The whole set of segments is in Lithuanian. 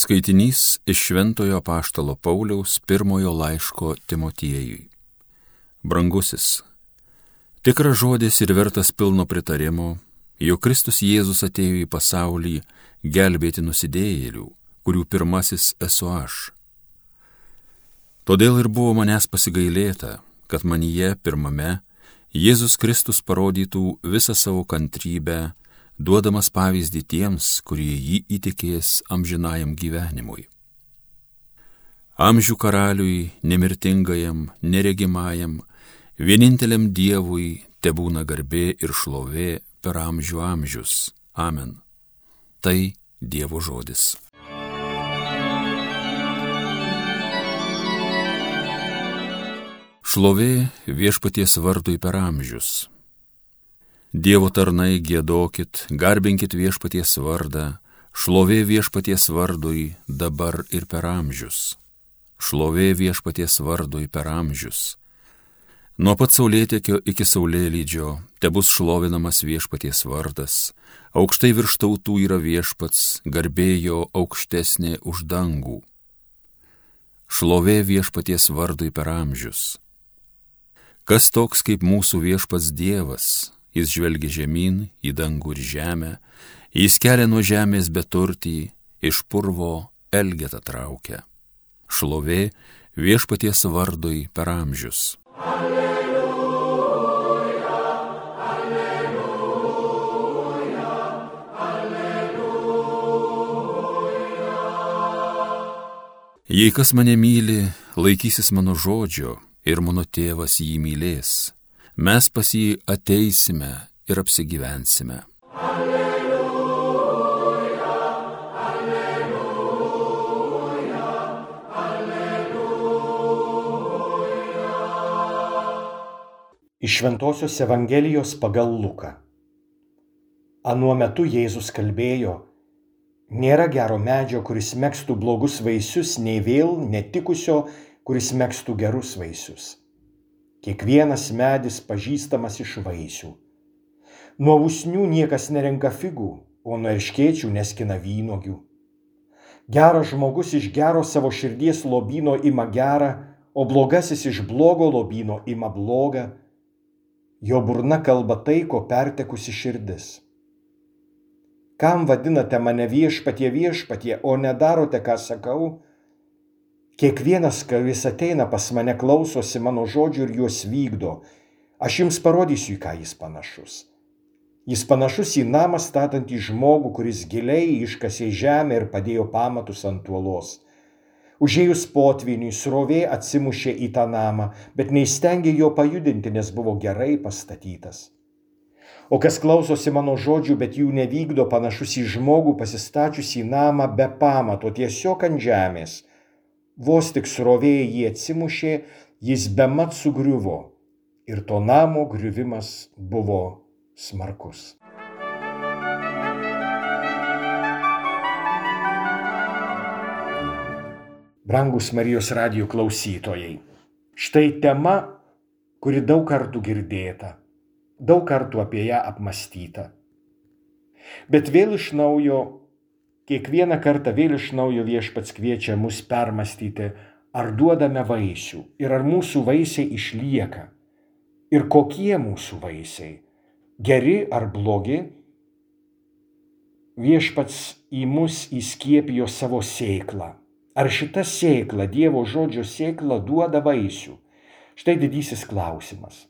Skaitinys iš Šventojo Paštalo Pauliaus pirmojo laiško Timotiejui. Brangusis, tikras žodis ir vertas pilno pritarimo, jog Kristus Jėzus atėjo į pasaulį gelbėti nusidėjėlių, kurių pirmasis esu aš. Todėl ir buvo manęs pasigailėta, kad manyje pirmame Jėzus Kristus parodytų visą savo kantrybę duodamas pavyzdį tiems, kurie jį įtikės amžinajam gyvenimui. Amžių karaliui, nemirtingajam, neregimajam, vieninteliam Dievui te būna garbė ir šlovė per amžių amžius. Amen. Tai Dievo žodis. Šlovė viešpaties vardui per amžius. Dievo tarnai gėdokit, garbinkit viešpaties vardą, šlovė viešpaties vardui dabar ir per amžius. Šlovė viešpaties vardui per amžius. Nuo pat saulėtekio iki saulėlydžio te bus šlovinamas viešpaties vardas, aukštai virš tautų yra viešpats, garbėjo aukštesnė už dangų. Šlovė viešpaties vardui per amžius. Kas toks kaip mūsų viešpats Dievas, Jis žvelgia žemyn į dangų ir žemę, jis kelia nuo žemės beturtį, iš purvo elgetą traukia. Šlovė viešpaties vardui per amžius. Alleluja, alleluja, alleluja. Jei kas mane myli, laikysis mano žodžio ir mano tėvas jį mylės mes pas jį ateisime ir apsigyvensime. Alleluja, alleluja, alleluja. Iš Šventojios Evangelijos pagal Luką. Anuo metu Jėzus kalbėjo, nėra gero medžio, kuris mėgstų blogus vaisius, nei vėl netikusio, kuris mėgstų gerus vaisius Kiekvienas medis pažįstamas iš vaisių. Nuo usnių niekas nerenka figų, o nuo erškėčių neskina vynogių. Geras žmogus iš gero savo širdies lobino ima gerą, o blogasis iš blogo lobino ima blogą. Jo burna kalba tai, ko pertekusi širdis. Kam vadinate mane viešpatie viešpatie, o nedarote, ką sakau? Kiekvienas, kuris ateina pas mane, klausosi mano žodžių ir juos vykdo. Aš jums parodysiu, į ką jis panašus. Jis panašus į namą statantį žmogų, kuris giliai iškasė žemę ir padėjo pamatus ant uolos. Užėjus potviniui, srovė atsimušė į tą namą, bet neįstengė jo pajudinti, nes buvo gerai pastatytas. O kas klausosi mano žodžių, bet jų nevykdo, panašus į žmogų pasistačiusi namą be pamato, tiesiog ant žemės Vos tik srovė jį atsimušė, jis bemat sugriuvo ir to namo griuvimas buvo smarkus. Brangus Marijos radijų klausytojai, štai tema, kuri daug kartų girdėta, daug kartų apie ją apmastyta. Bet vėl iš naujo Kiekvieną kartą vėl iš naujo viešpats kviečia mus permastyti, ar duodame vaisių ir ar mūsų vaisiai išlieka. Ir kokie mūsų vaisiai - geri ar blogi. Viešpats į mus įskiepijo savo sėklą. Ar šita sėkla, Dievo žodžio sėkla, duoda vaisių? Štai didysis klausimas.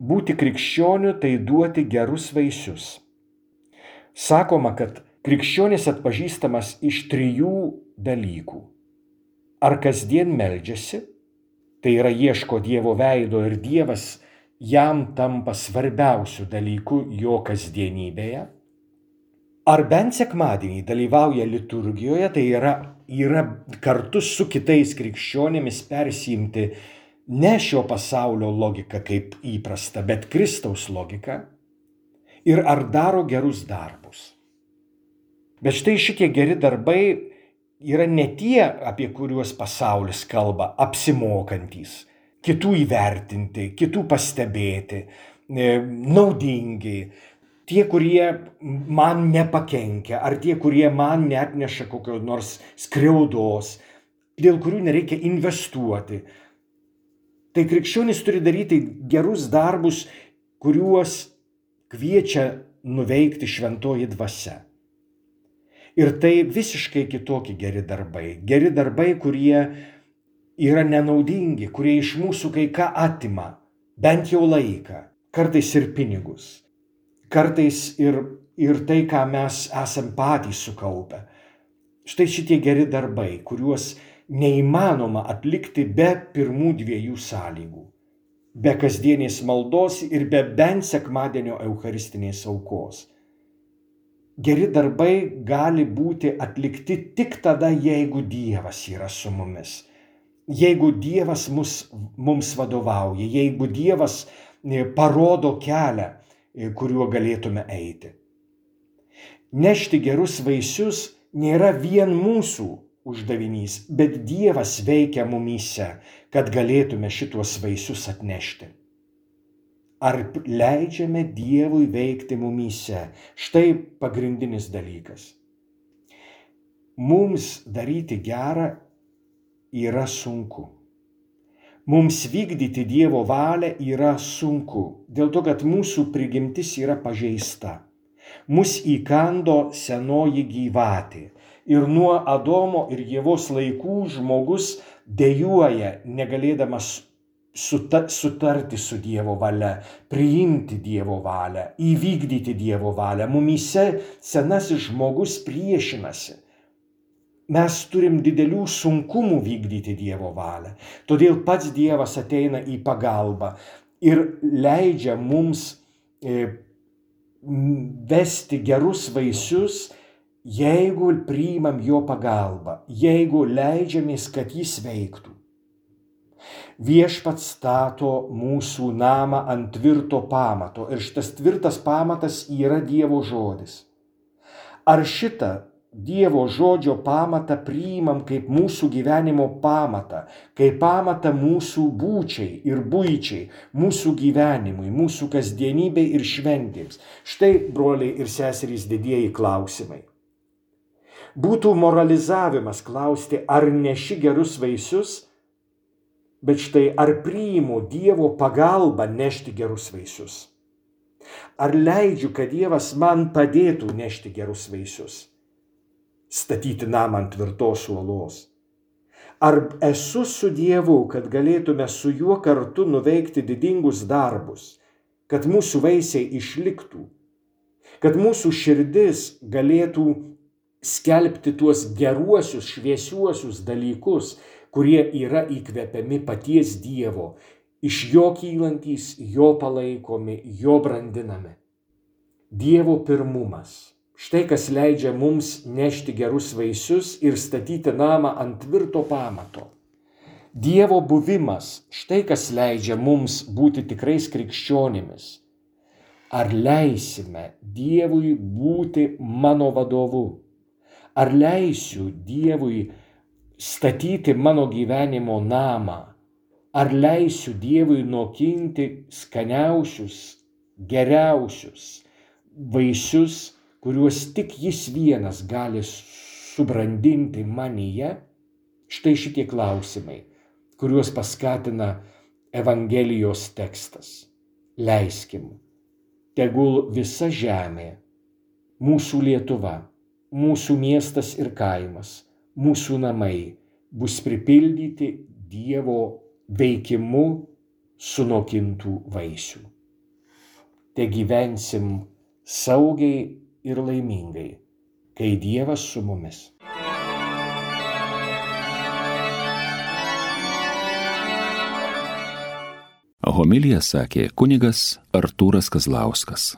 Būti krikščioniu tai duoti gerus vaisius. Sakoma, kad Krikščionis atpažįstamas iš trijų dalykų. Ar kasdien meldžiasi, tai yra ieško Dievo veido ir Dievas jam tampa svarbiausių dalykų jo kasdienybėje. Ar bent sekmadienį dalyvauja liturgijoje, tai yra, yra kartu su kitais krikščionėmis persimti ne šio pasaulio logika kaip įprasta, bet Kristaus logika. Ir ar daro gerus darbus. Bet štai šitie geri darbai yra ne tie, apie kuriuos pasaulis kalba, apsimokantys, kitų įvertinti, kitų pastebėti, e, naudingi. tie, kurie man nepakenkia, ar tie, kurie man net neša kokio nors skriaudos, dėl kurių nereikia investuoti. Tai krikščionis turi daryti gerus darbus, kuriuos kviečia nuveikti šventoji dvasia. Ir tai visiškai kitokie geri darbai. Geri darbai, kurie yra nenaudingi, kurie iš mūsų kai ką atima, bent jau laiką, kartais ir pinigus, kartais ir, ir tai, ką mes esam patys sukaupę. Štai šitie geri darbai, kuriuos neįmanoma atlikti be pirmų dviejų sąlygų - be kasdienės maldos ir be bent sekmadienio eucharistinės aukos. Geri darbai gali būti atlikti tik tada, jeigu Dievas yra su mumis. Jeigu Dievas mus, mums vadovauja, jeigu Dievas e, parodo kelią, e, kuriuo galėtume eiti. Nešti gerus vaisius nėra vien mūsų uždavinys, bet Dievas veikia mumyse, kad galėtume šituos vaisius atnešti. Ar leidžiame Dievui veikti mumyse? Štai pagrindinis dalykas. Mums daryti gerą yra sunku. Mums vykdyti Dievo valią yra sunku, dėl to, kad mūsų prigimtis yra pažeista. Mus įkando senoji gyvatė. Ir nuo Adomo ir Jėvos laikų žmogus dėjuoja, negalėdamas suta, sutarti su Dievo valia, priimti Dievo valią, įvykdyti Dievo valią. Mumyse senasis žmogus priešinasi. Mes turim didelių sunkumų vykdyti Dievo valią. Todėl pats Dievas ateina į pagalbą ir leidžia mums e, vesti gerus vaisius, jeigu priimam jo pagalbą, jeigu leidžiamės, kad jis veiktų. Viešpats stato mūsų namą ant tvirto pamato ir šitas tvirtas pamatas yra Dievo žodis. Ar šitą Dievo žodžio pamatą priimam kaip mūsų gyvenimo pamatą, kaip pamatą mūsų būčiai ir būčiai, mūsų gyvenimui, mūsų kasdienybei ir šventėms. Štai, broliai ir seserys, didieji klausimai. Būtų moralizavimas klausti, ar neši gerus vaisius, bet štai ar priimu Dievo pagalbą nešti gerus vaisius? Ar leidžiu, kad Dievas man padėtų nešti gerus vaisius? Statyti namą ant tvirtos uolos. Ar esu su Dievu, kad galėtume su juo kartu nuveikti didingus darbus, kad mūsų vaisiai išliktų, kad mūsų širdis galėtų skelbti tuos geruosius, šviesiuosius dalykus, kurie yra įkvepiami paties Dievo, iš jo kylantys, jo palaikomi, jo brandinami. Dievo pirmumas. Štai kas leidžia mums nešti gerus vaisius ir statyti namą ant tvirto pamato. Dievo buvimas. Štai kas leidžia mums būti tikrais krikščionimis. Ar leisime Dievui būti mano vadovu? Ar leisiu Dievui statyti mano gyvenimo namą, ar leisiu Dievui nokinti skaniausius, geriausius vaisius, kuriuos tik Jis vienas gali subrandinti manyje? Štai šitie klausimai, kuriuos paskatina Evangelijos tekstas. Leiskim, tegul visa žemė, mūsų Lietuva, mūsų miestas ir kaimas, mūsų namai bus pripildyti Dievo veikimu sunokintų vaisių. Te gyvensim saugiai ir laimingai, kai Dievas su mumis. Homilija sakė kunigas Artūras Kazlauskas.